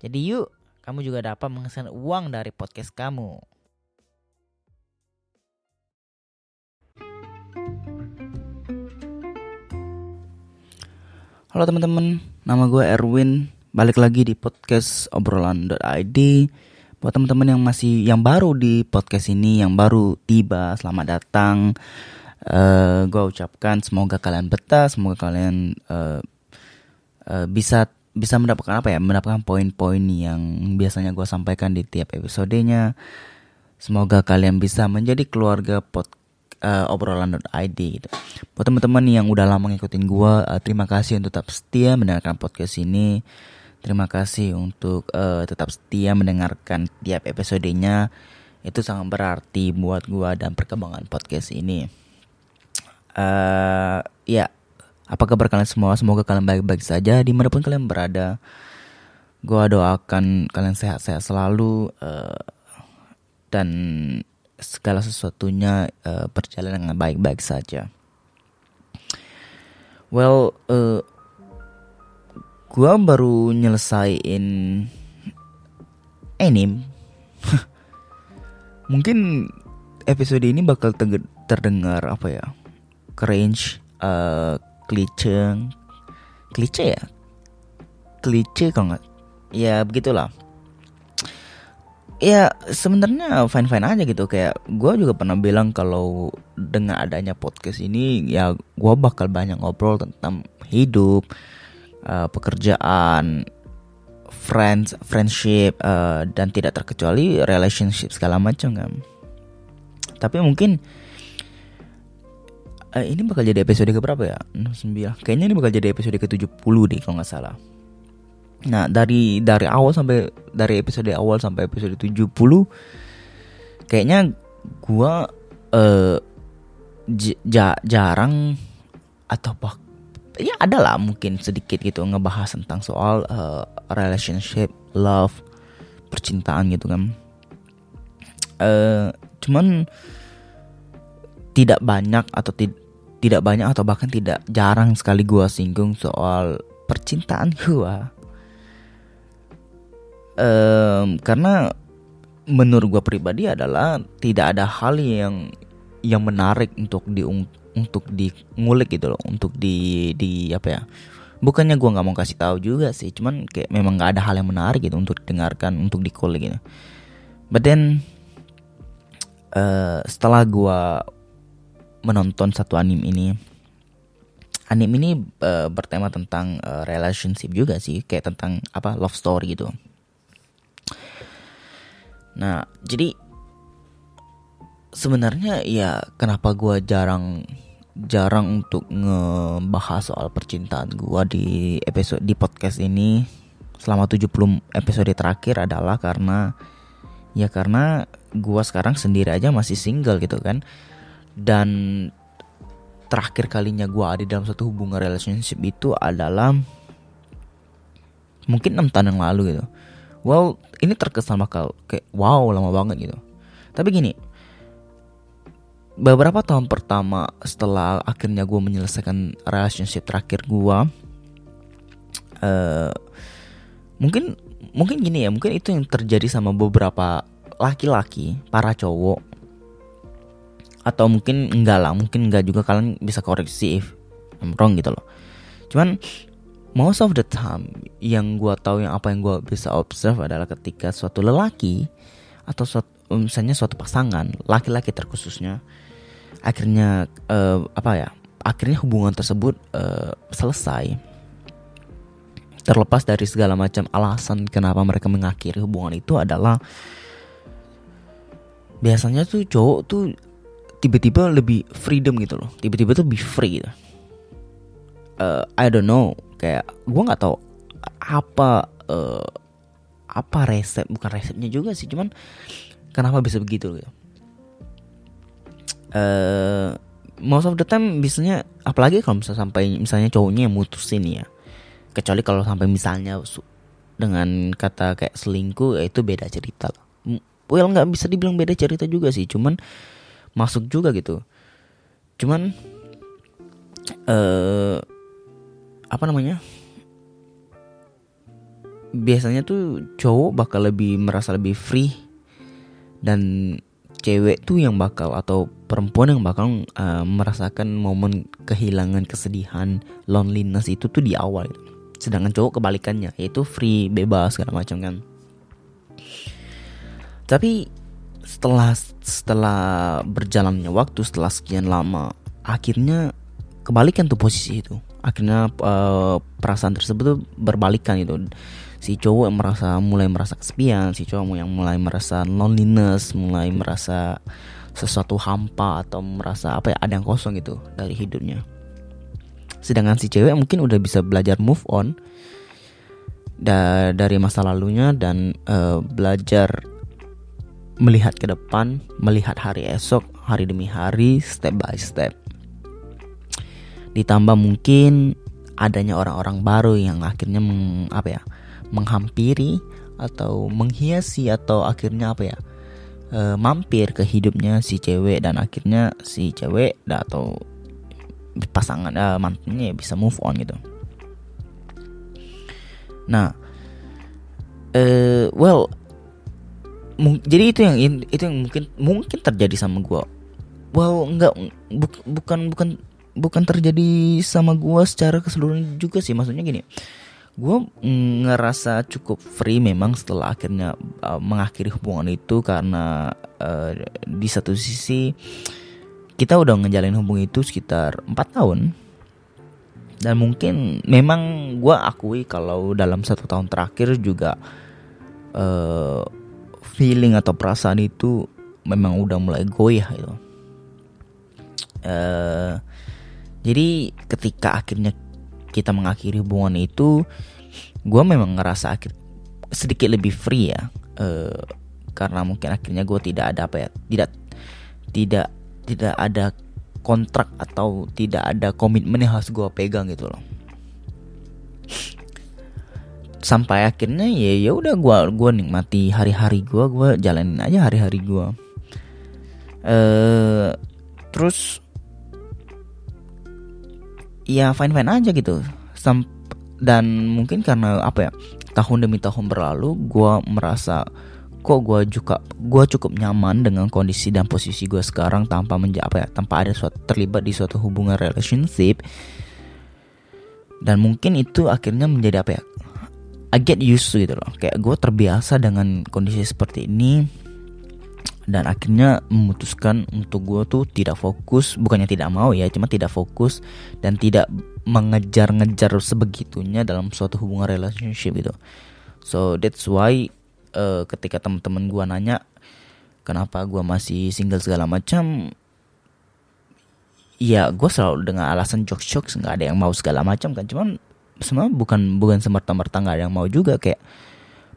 jadi yuk, kamu juga dapat menghasilkan uang dari podcast kamu. Halo teman-teman, nama gue Erwin. Balik lagi di podcast obrolan.id. Buat teman-teman yang masih yang baru di podcast ini, yang baru tiba, selamat datang. Uh, gue ucapkan semoga kalian betah, semoga kalian uh, uh, bisa bisa mendapatkan apa ya? Mendapatkan poin-poin yang biasanya gue sampaikan di tiap episodenya. Semoga kalian bisa menjadi keluarga pot uh, obrolan.id gitu. buat teman-teman yang udah lama ngikutin gue uh, terima kasih untuk tetap setia mendengarkan podcast ini. Terima kasih untuk uh, tetap setia mendengarkan tiap episodenya. Itu sangat berarti buat gue dan perkembangan podcast ini. Uh, ya apa kabar kalian semua? Semoga kalian baik-baik saja di mana pun kalian berada. Gua doakan kalian sehat-sehat selalu uh, dan segala sesuatunya uh, berjalan dengan baik-baik saja. Well, uh, gua baru nyelesain anime. Mungkin episode ini bakal terdengar apa ya? cringe, uh, klise klise ya? Klise kalau nggak? Ya begitulah. Ya sebenarnya fine fine aja gitu. Kayak gue juga pernah bilang kalau dengan adanya podcast ini ya gue bakal banyak ngobrol tentang hidup uh, pekerjaan friends friendship uh, dan tidak terkecuali relationship segala macam kan. Tapi mungkin uh, ini bakal jadi episode ke berapa ya? 9. Kayaknya ini bakal jadi episode ke-70 deh kalau nggak salah. Nah, dari dari awal sampai dari episode awal sampai episode 70 kayaknya gua uh, ja, jarang atau bah ya ada lah mungkin sedikit gitu ngebahas tentang soal uh, relationship, love, percintaan gitu kan. Uh, cuman tidak banyak atau ti tidak banyak atau bahkan tidak jarang sekali gue singgung soal percintaan gue um, karena menurut gue pribadi adalah tidak ada hal yang yang menarik untuk di untuk ngulik gitu loh untuk di di apa ya bukannya gue nggak mau kasih tahu juga sih cuman kayak memang nggak ada hal yang menarik gitu untuk didengarkan untuk dikulik gitu. But then uh, setelah gue menonton satu anime ini. Anime ini uh, bertema tentang uh, relationship juga sih kayak tentang apa love story gitu. Nah jadi sebenarnya ya kenapa gue jarang jarang untuk ngebahas soal percintaan gue di episode di podcast ini selama 70 episode terakhir adalah karena ya karena gue sekarang sendiri aja masih single gitu kan dan terakhir kalinya gue ada dalam satu hubungan relationship itu adalah mungkin enam tahun yang lalu gitu. Well, ini terkesan bakal kayak wow lama banget gitu. Tapi gini, beberapa tahun pertama setelah akhirnya gue menyelesaikan relationship terakhir gue, uh, mungkin mungkin gini ya, mungkin itu yang terjadi sama beberapa laki-laki, para cowok atau mungkin enggak lah mungkin enggak juga kalian bisa koreksi if I'm wrong gitu loh. Cuman most of the time yang gue tahu yang apa yang gue bisa observe adalah ketika suatu lelaki atau suatu misalnya suatu pasangan laki-laki terkhususnya akhirnya uh, apa ya akhirnya hubungan tersebut uh, selesai. Terlepas dari segala macam alasan kenapa mereka mengakhiri hubungan itu adalah biasanya tuh cowok tuh tiba-tiba lebih freedom gitu loh. Tiba-tiba tuh be free gitu. Uh, I don't know. Kayak gue nggak tahu apa uh, apa resep bukan resepnya juga sih cuman kenapa bisa begitu gitu. Uh, most of the time biasanya apalagi kalau misalnya sampai misalnya cowoknya yang mutusin ya. Kecuali kalau sampai misalnya dengan kata kayak selingkuh ya itu beda cerita lah. Well nggak bisa dibilang beda cerita juga sih cuman masuk juga gitu. Cuman eh apa namanya? Biasanya tuh cowok bakal lebih merasa lebih free dan cewek tuh yang bakal atau perempuan yang bakal uh, merasakan momen kehilangan kesedihan loneliness itu tuh di awal sedangkan cowok kebalikannya yaitu free bebas segala macam kan. Tapi setelah setelah berjalannya waktu setelah sekian lama akhirnya kebalikan tuh posisi itu. Akhirnya uh, perasaan tersebut tuh berbalikan itu. Si cowok yang merasa mulai merasa kesepian si cowok yang mulai merasa loneliness mulai merasa sesuatu hampa atau merasa apa ya ada yang kosong gitu dari hidupnya. Sedangkan si cewek mungkin udah bisa belajar move on da dari masa lalunya dan uh, belajar melihat ke depan, melihat hari esok, hari demi hari, step by step. Ditambah mungkin adanya orang-orang baru yang akhirnya meng, apa ya, menghampiri atau menghiasi atau akhirnya apa ya, e, mampir ke hidupnya si cewek dan akhirnya si cewek atau pasangan uh, mantannya bisa move on gitu. Nah, uh, well jadi itu yang itu yang mungkin mungkin terjadi sama gue wow nggak bu, bukan bukan bukan terjadi sama gue secara keseluruhan juga sih. Maksudnya gini gue ngerasa cukup free memang setelah akhirnya uh, mengakhiri hubungan itu karena uh, di satu sisi kita udah ngejalin hubungan itu sekitar empat tahun. Dan mungkin memang gue akui kalau dalam satu tahun terakhir juga uh, feeling atau perasaan itu memang udah mulai goyah itu. Uh, jadi ketika akhirnya kita mengakhiri hubungan itu, gue memang ngerasa akhir sedikit lebih free ya, uh, karena mungkin akhirnya gue tidak ada apa ya, tidak tidak tidak ada kontrak atau tidak ada komitmen yang harus gue pegang gitu loh sampai akhirnya ya ya udah gue gua nikmati hari-hari gue gue jalanin aja hari-hari gue eh terus ya fine fine aja gitu. Sam dan mungkin karena apa ya tahun demi tahun berlalu gue merasa kok gue juga gue cukup nyaman dengan kondisi dan posisi gue sekarang tanpa menjadi apa ya tanpa ada suatu terlibat di suatu hubungan relationship. Dan mungkin itu akhirnya menjadi apa ya I get used to gitu loh. Kayak gue terbiasa dengan kondisi seperti ini. Dan akhirnya memutuskan untuk gue tuh tidak fokus bukannya tidak mau ya cuma tidak fokus dan tidak mengejar-ngejar sebegitunya dalam suatu hubungan relationship gitu. So that's why uh, ketika teman-teman gue nanya kenapa gue masih single segala macam? Ya gue selalu dengan alasan jokes-jokes nggak ada yang mau segala macam kan. Cuman sebenarnya bukan bukan semerta-merta nggak ada yang mau juga. Kayak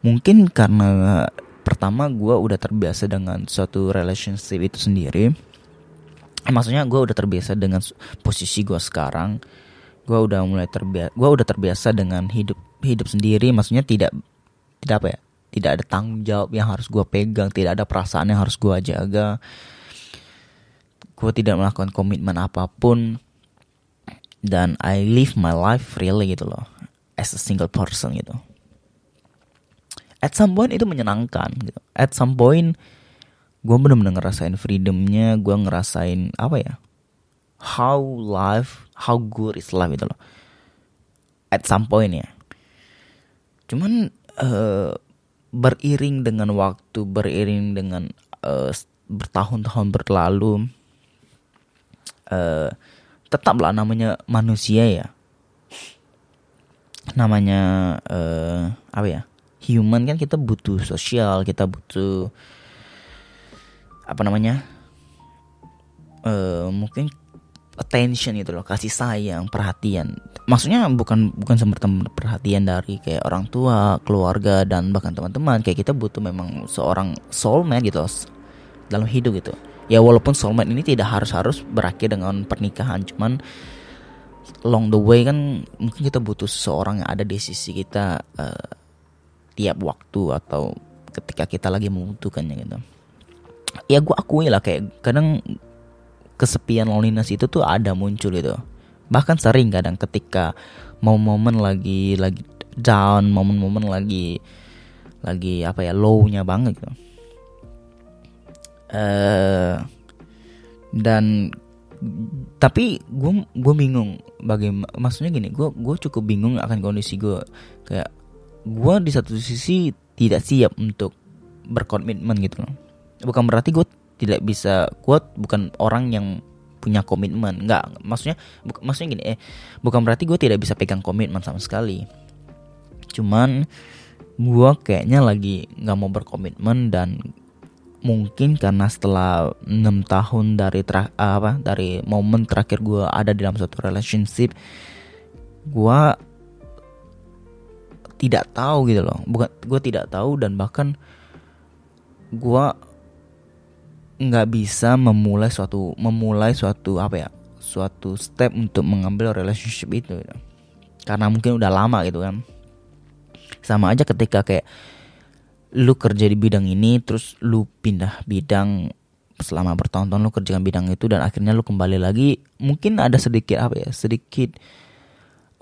mungkin karena pertama gue udah terbiasa dengan suatu relationship itu sendiri. Maksudnya gue udah terbiasa dengan posisi gue sekarang. Gue udah mulai terbiasa gue udah terbiasa dengan hidup hidup sendiri. Maksudnya tidak tidak apa ya tidak ada tanggung jawab yang harus gue pegang tidak ada perasaan yang harus gue jaga. Gue tidak melakukan komitmen apa pun dan I live my life really gitu loh as a single person gitu. At some point itu menyenangkan gitu. At some point gue bener-bener ngerasain freedomnya gue ngerasain apa ya how life how good is life gitu loh. At some point ya. Cuman uh, beriring dengan waktu beriring dengan uh, bertahun-tahun berlalu uh, tetaplah namanya manusia ya. Namanya uh, apa ya? Human kan kita butuh sosial kita butuh apa namanya? Uh, mungkin attention gitu loh kasih sayang perhatian. Maksudnya bukan bukan semata perhatian dari kayak orang tua keluarga dan bahkan teman-teman. Kayak kita butuh memang seorang soulmate gitu loh, dalam hidup gitu ya walaupun soulmate ini tidak harus harus berakhir dengan pernikahan cuman along the way kan mungkin kita butuh seseorang yang ada di sisi kita uh, tiap waktu atau ketika kita lagi membutuhkannya gitu. Ya gue akui lah kayak kadang kesepian loneliness itu tuh ada muncul itu bahkan sering kadang ketika mau momen lagi lagi down momen-momen lagi lagi apa ya low-nya banget gitu uh, dan tapi gue gue bingung bagaimana maksudnya gini gue gue cukup bingung akan kondisi gue kayak gue di satu sisi tidak siap untuk berkomitmen gitu loh. Bukan berarti gue tidak bisa kuat bukan orang yang punya komitmen. Nggak maksudnya bu, maksudnya gini eh bukan berarti gue tidak bisa pegang komitmen sama sekali. Cuman gue kayaknya lagi nggak mau berkomitmen dan mungkin karena setelah enam tahun dari ter apa dari momen terakhir gue ada dalam suatu relationship gue tidak tahu gitu loh bukan gue tidak tahu dan bahkan gue nggak bisa memulai suatu memulai suatu apa ya suatu step untuk mengambil relationship itu gitu. karena mungkin udah lama gitu kan sama aja ketika kayak lu kerja di bidang ini terus lu pindah bidang selama bertahun-tahun lu kerjakan bidang itu dan akhirnya lu kembali lagi mungkin ada sedikit apa ya sedikit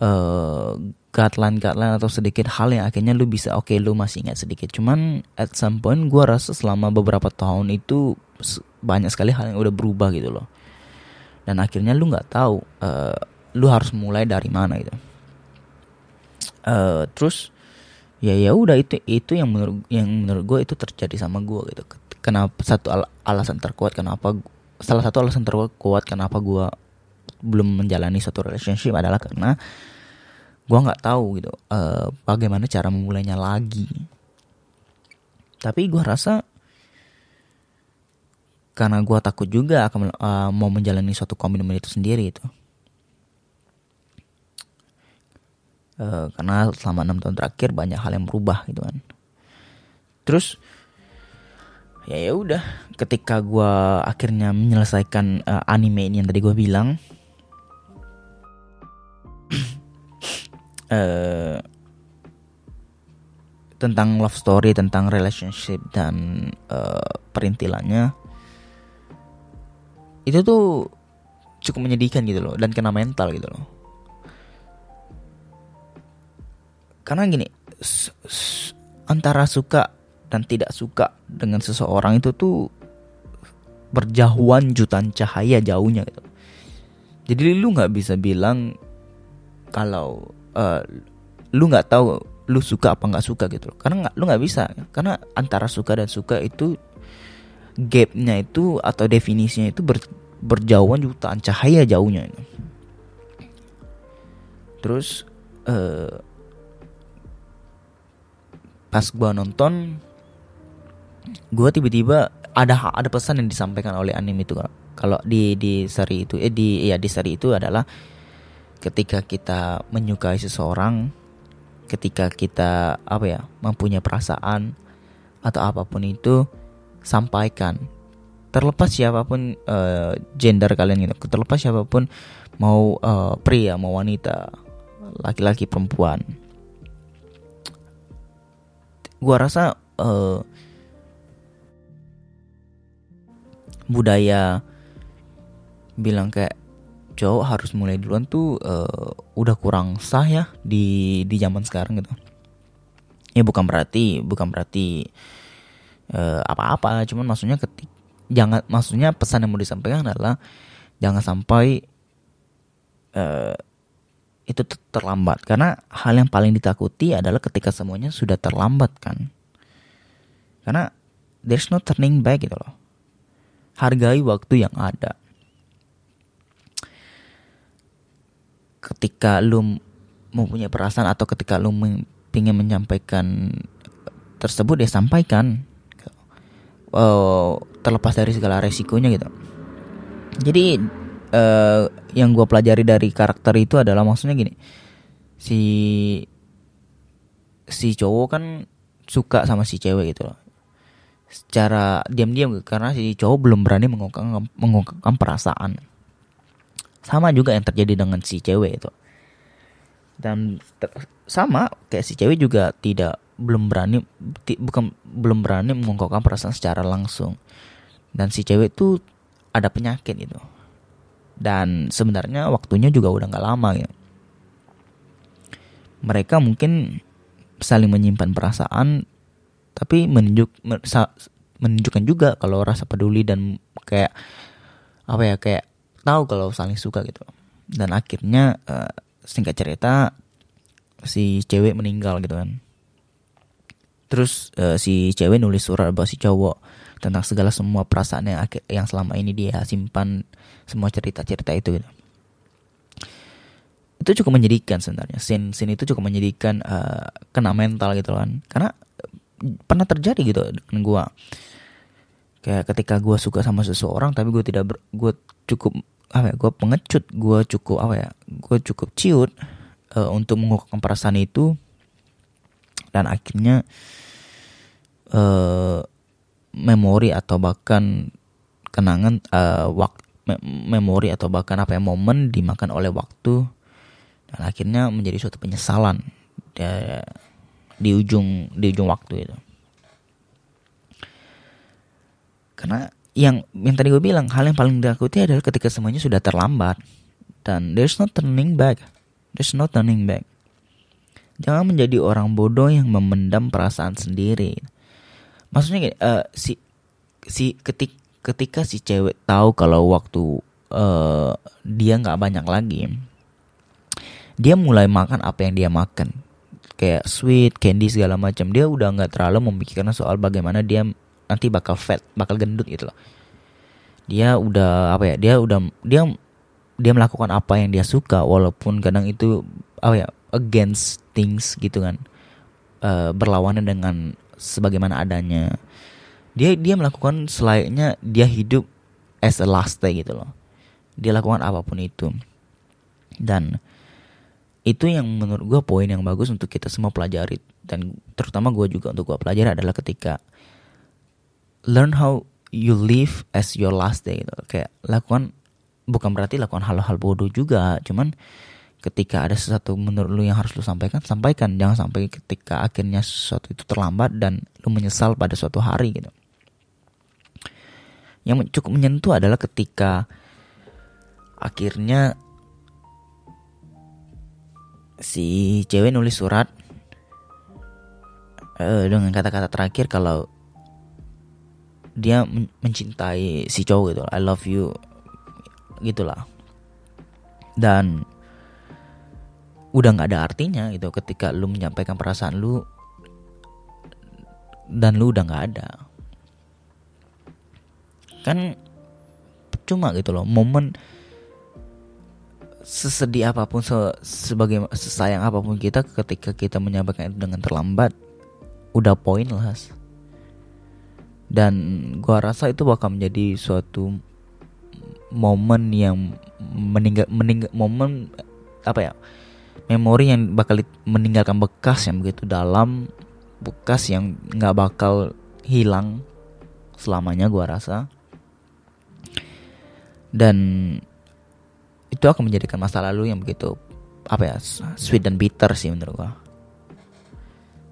uh, guideline guideline atau sedikit hal yang akhirnya lu bisa oke okay, lu masih ingat sedikit. Cuman at some point gue rasa selama beberapa tahun itu banyak sekali hal yang udah berubah gitu loh. Dan akhirnya lu nggak tahu uh, lu harus mulai dari mana gitu. Uh, terus ya ya udah itu itu yang menurut yang menurut gue itu terjadi sama gue gitu. Kenapa satu al alasan terkuat kenapa salah satu alasan terkuat kenapa gue belum menjalani satu relationship adalah karena gue nggak tahu gitu uh, bagaimana cara memulainya lagi. Tapi gue rasa karena gue takut juga akan uh, mau menjalani suatu komitmen itu sendiri itu uh, karena selama enam tahun terakhir banyak hal yang berubah gitu kan. Terus ya ya udah ketika gue akhirnya menyelesaikan uh, anime ini yang tadi gue bilang uh, tentang love story tentang relationship dan uh, perintilannya itu tuh cukup menyedihkan gitu loh dan kena mental gitu loh karena gini antara suka dan tidak suka dengan seseorang itu tuh berjauhan jutaan cahaya jauhnya gitu. Jadi lu nggak bisa bilang kalau uh, lu nggak tahu lu suka apa nggak suka gitu karena nggak lu nggak bisa. Karena antara suka dan suka itu gapnya itu atau definisinya itu ber, berjauhan jutaan cahaya jauhnya itu. Terus uh, pas gue nonton gue tiba-tiba ada ada pesan yang disampaikan oleh anime itu kalau di di seri itu eh di ya di seri itu adalah ketika kita menyukai seseorang ketika kita apa ya mempunyai perasaan atau apa pun itu sampaikan. Terlepas siapa pun uh, gender kalian gitu terlepas siapa pun mau uh, pria mau wanita laki-laki perempuan gua rasa uh, budaya bilang kayak cowok harus mulai duluan tuh uh, udah kurang sah ya di di zaman sekarang gitu. Ya bukan berarti bukan berarti uh, apa-apa cuman maksudnya ketik jangan maksudnya pesan yang mau disampaikan adalah jangan sampai uh, itu terlambat. Karena hal yang paling ditakuti adalah ketika semuanya sudah terlambat kan. Karena there's no turning back gitu loh. Hargai waktu yang ada. Ketika lu mempunyai perasaan atau ketika lu ingin menyampaikan tersebut ya sampaikan. Uh, terlepas dari segala resikonya gitu. Jadi uh, yang gue pelajari dari karakter itu adalah maksudnya gini. Si si cowok kan suka sama si cewek gitu loh. Secara diam-diam karena si cowok belum berani mengungkapkan mengungkapkan perasaan. Sama juga yang terjadi dengan si cewek itu. Dan sama kayak si cewek juga tidak belum berani bukan belum berani mengungkapkan perasaan secara langsung. Dan si cewek itu ada penyakit itu dan sebenarnya waktunya juga udah nggak lama ya. Mereka mungkin saling menyimpan perasaan tapi menunjuk menunjukkan juga kalau rasa peduli dan kayak apa ya kayak tahu kalau saling suka gitu. Dan akhirnya uh, singkat cerita si cewek meninggal gitu kan. Terus uh, si cewek nulis surat buat si cowok tentang segala semua perasaan yang selama ini dia simpan semua cerita-cerita itu gitu. Itu cukup menyedihkan sebenarnya. Scene scene itu cukup menyedihkan uh, kena mental gitu kan. Karena pernah terjadi gitu dengan gua. Kayak ketika gua suka sama seseorang tapi gue tidak ber, gue cukup apa ya, gue pengecut, gue cukup apa ya, gue cukup ciut uh, untuk mengungkapkan perasaan itu dan akhirnya uh, memori atau bahkan kenangan uh, wak, memori atau bahkan apa ya momen dimakan oleh waktu dan akhirnya menjadi suatu penyesalan ya, di ujung di ujung waktu itu. Karena yang yang tadi gue bilang hal yang paling ditakuti adalah ketika semuanya sudah terlambat dan there's no turning back. There's no turning back. Jangan menjadi orang bodoh yang memendam perasaan sendiri. Maksudnya uh, si si ketik ketika si cewek tahu kalau waktu uh, dia nggak banyak lagi dia mulai makan apa yang dia makan. Kayak sweet candy segala macam. Dia udah nggak terlalu memikirkan soal bagaimana dia nanti bakal fat bakal gendut gitu loh. Dia udah apa ya dia udah dia dia melakukan apa yang dia suka walaupun kadang itu apa ya against things gitu kan. Uh, berlawanan dengan sebagaimana adanya dia dia melakukan selayaknya dia hidup as a last day gitu loh. Dia lakukan apa pun itu. Dan itu yang menurut gue poin yang bagus untuk kita semua pelajari. Dan terutama gue juga untuk gue pelajari adalah ketika learn how you live as your last day gitu. Kayak lakukan bukan berarti lakukan hal-hal bodoh juga cuman ketika ada sesuatu menurut lu yang harus lu sampaikan sampaikan. Jangan sampai ketika akhirnya sesuatu itu terlambat dan lu menyesal pada suatu hari gitu yang cukup menyentuh adalah ketika akhirnya si cewek nulis surat uh, dengan kata-kata terakhir kalau dia mencintai si cowok gitu I love you gitulah. Dan udah nggak ada artinya gitu ketika lu menyampaikan perasaan lu dan lu udah nggak ada kan cuma gitu loh momen sesedih apa pun se sebagai sesayang apa pun kita ketika kita menyampaikan itu dengan terlambat udah pointless dan gua rasa itu bakal menjadi suatu momen yang meninggal meninggal momen apa ya memori yang bakal meninggalkan bekas yang begitu dalam bekas yang nggak bakal hilang selamanya gua rasa dan itu akan menjadikan masa lalu yang begitu apa ya sweet dan bitter sih menurut gua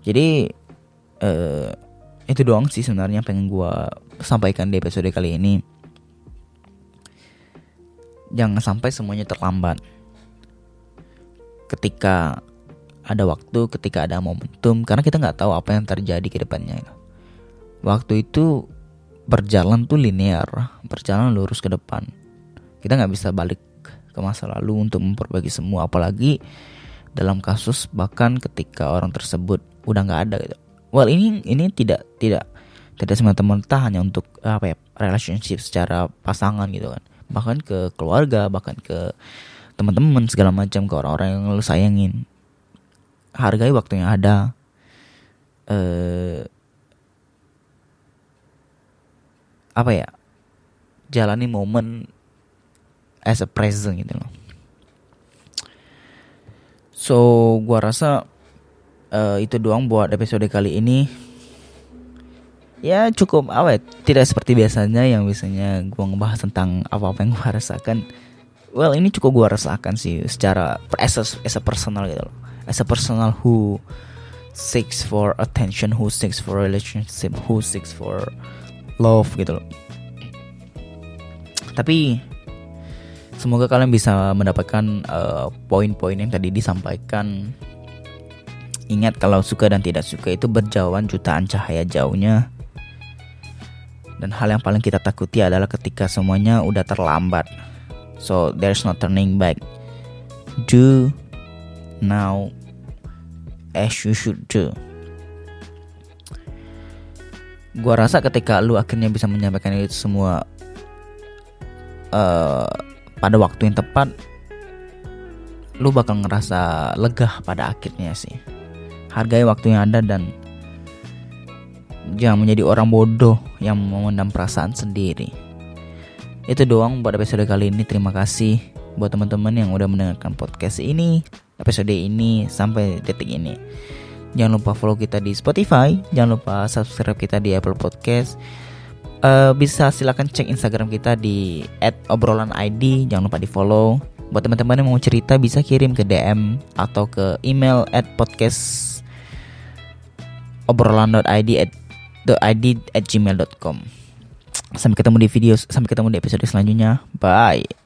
jadi uh, itu doang sih sebenarnya pengen gua sampaikan di episode kali ini jangan sampai semuanya terlambat ketika ada waktu, ketika ada momentum, karena kita nggak tahu apa yang terjadi ke depannya. Waktu itu berjalan tuh linear, berjalan lurus ke depan. Kita nggak bisa balik ke masa lalu untuk memperbaiki semua apalagi dalam kasus bahkan ketika orang tersebut udah nggak ada gitu. Well ini ini tidak tidak tidak semata-mata hanya untuk apa ya relationship secara pasangan gitu kan. Bahkan ke keluarga bahkan ke teman-teman segala macam ke orang-orang yang lu sayangin. Hargai waktu yang ada. Eh apa ya jalani momen as a present gitu loh. So gua rasa uh, itu doang buat episode kali ini. Ya cukup apa ya? Tidak seperti biasanya yang biasanya gua ngebahas tentang apa-apa yang gua rasakan. Well ini cukup gua rasakan sih secara as a, as a personal gitu loh. As a personal who seeks for attention who seeks for relationship who seeks for love gitu loh. Tapi semoga kalian bisa mendapatkan uh, poin-poin yang tadi disampaikan. Ingat kalau suka dan tidak suka itu berjauhan jutaan cahaya jauhnya. Dan hal yang paling kita takuti adalah ketika semuanya udah terlambat. So there's no turning back. Do now as you should do. Gua rasa ketika lu akhirnya bisa menyampaikan itu semua uh, pada waktu yang tepat lu bakal ngerasa lega pada akhirnya sih. Hargai waktu yang ada dan jangan menjadi orang bodoh yang memendam perasaan sendiri. Itu doang buat episode kali ini. Terima kasih buat teman-teman yang udah mendengarkan podcast ini episode ini sampai detik ini. Jangan lupa follow kita di Spotify jangan lupa subscribe kita di Apple Podcast uh, bisa silakan cek Instagram kita di @obrolanid jangan lupa di follow buat teman-teman yang mau cerita bisa kirim ke DM atau ke email at podcast obrolan.id at id at gmail.com sampai ketemu di video sampai ketemu di episode selanjutnya. Bye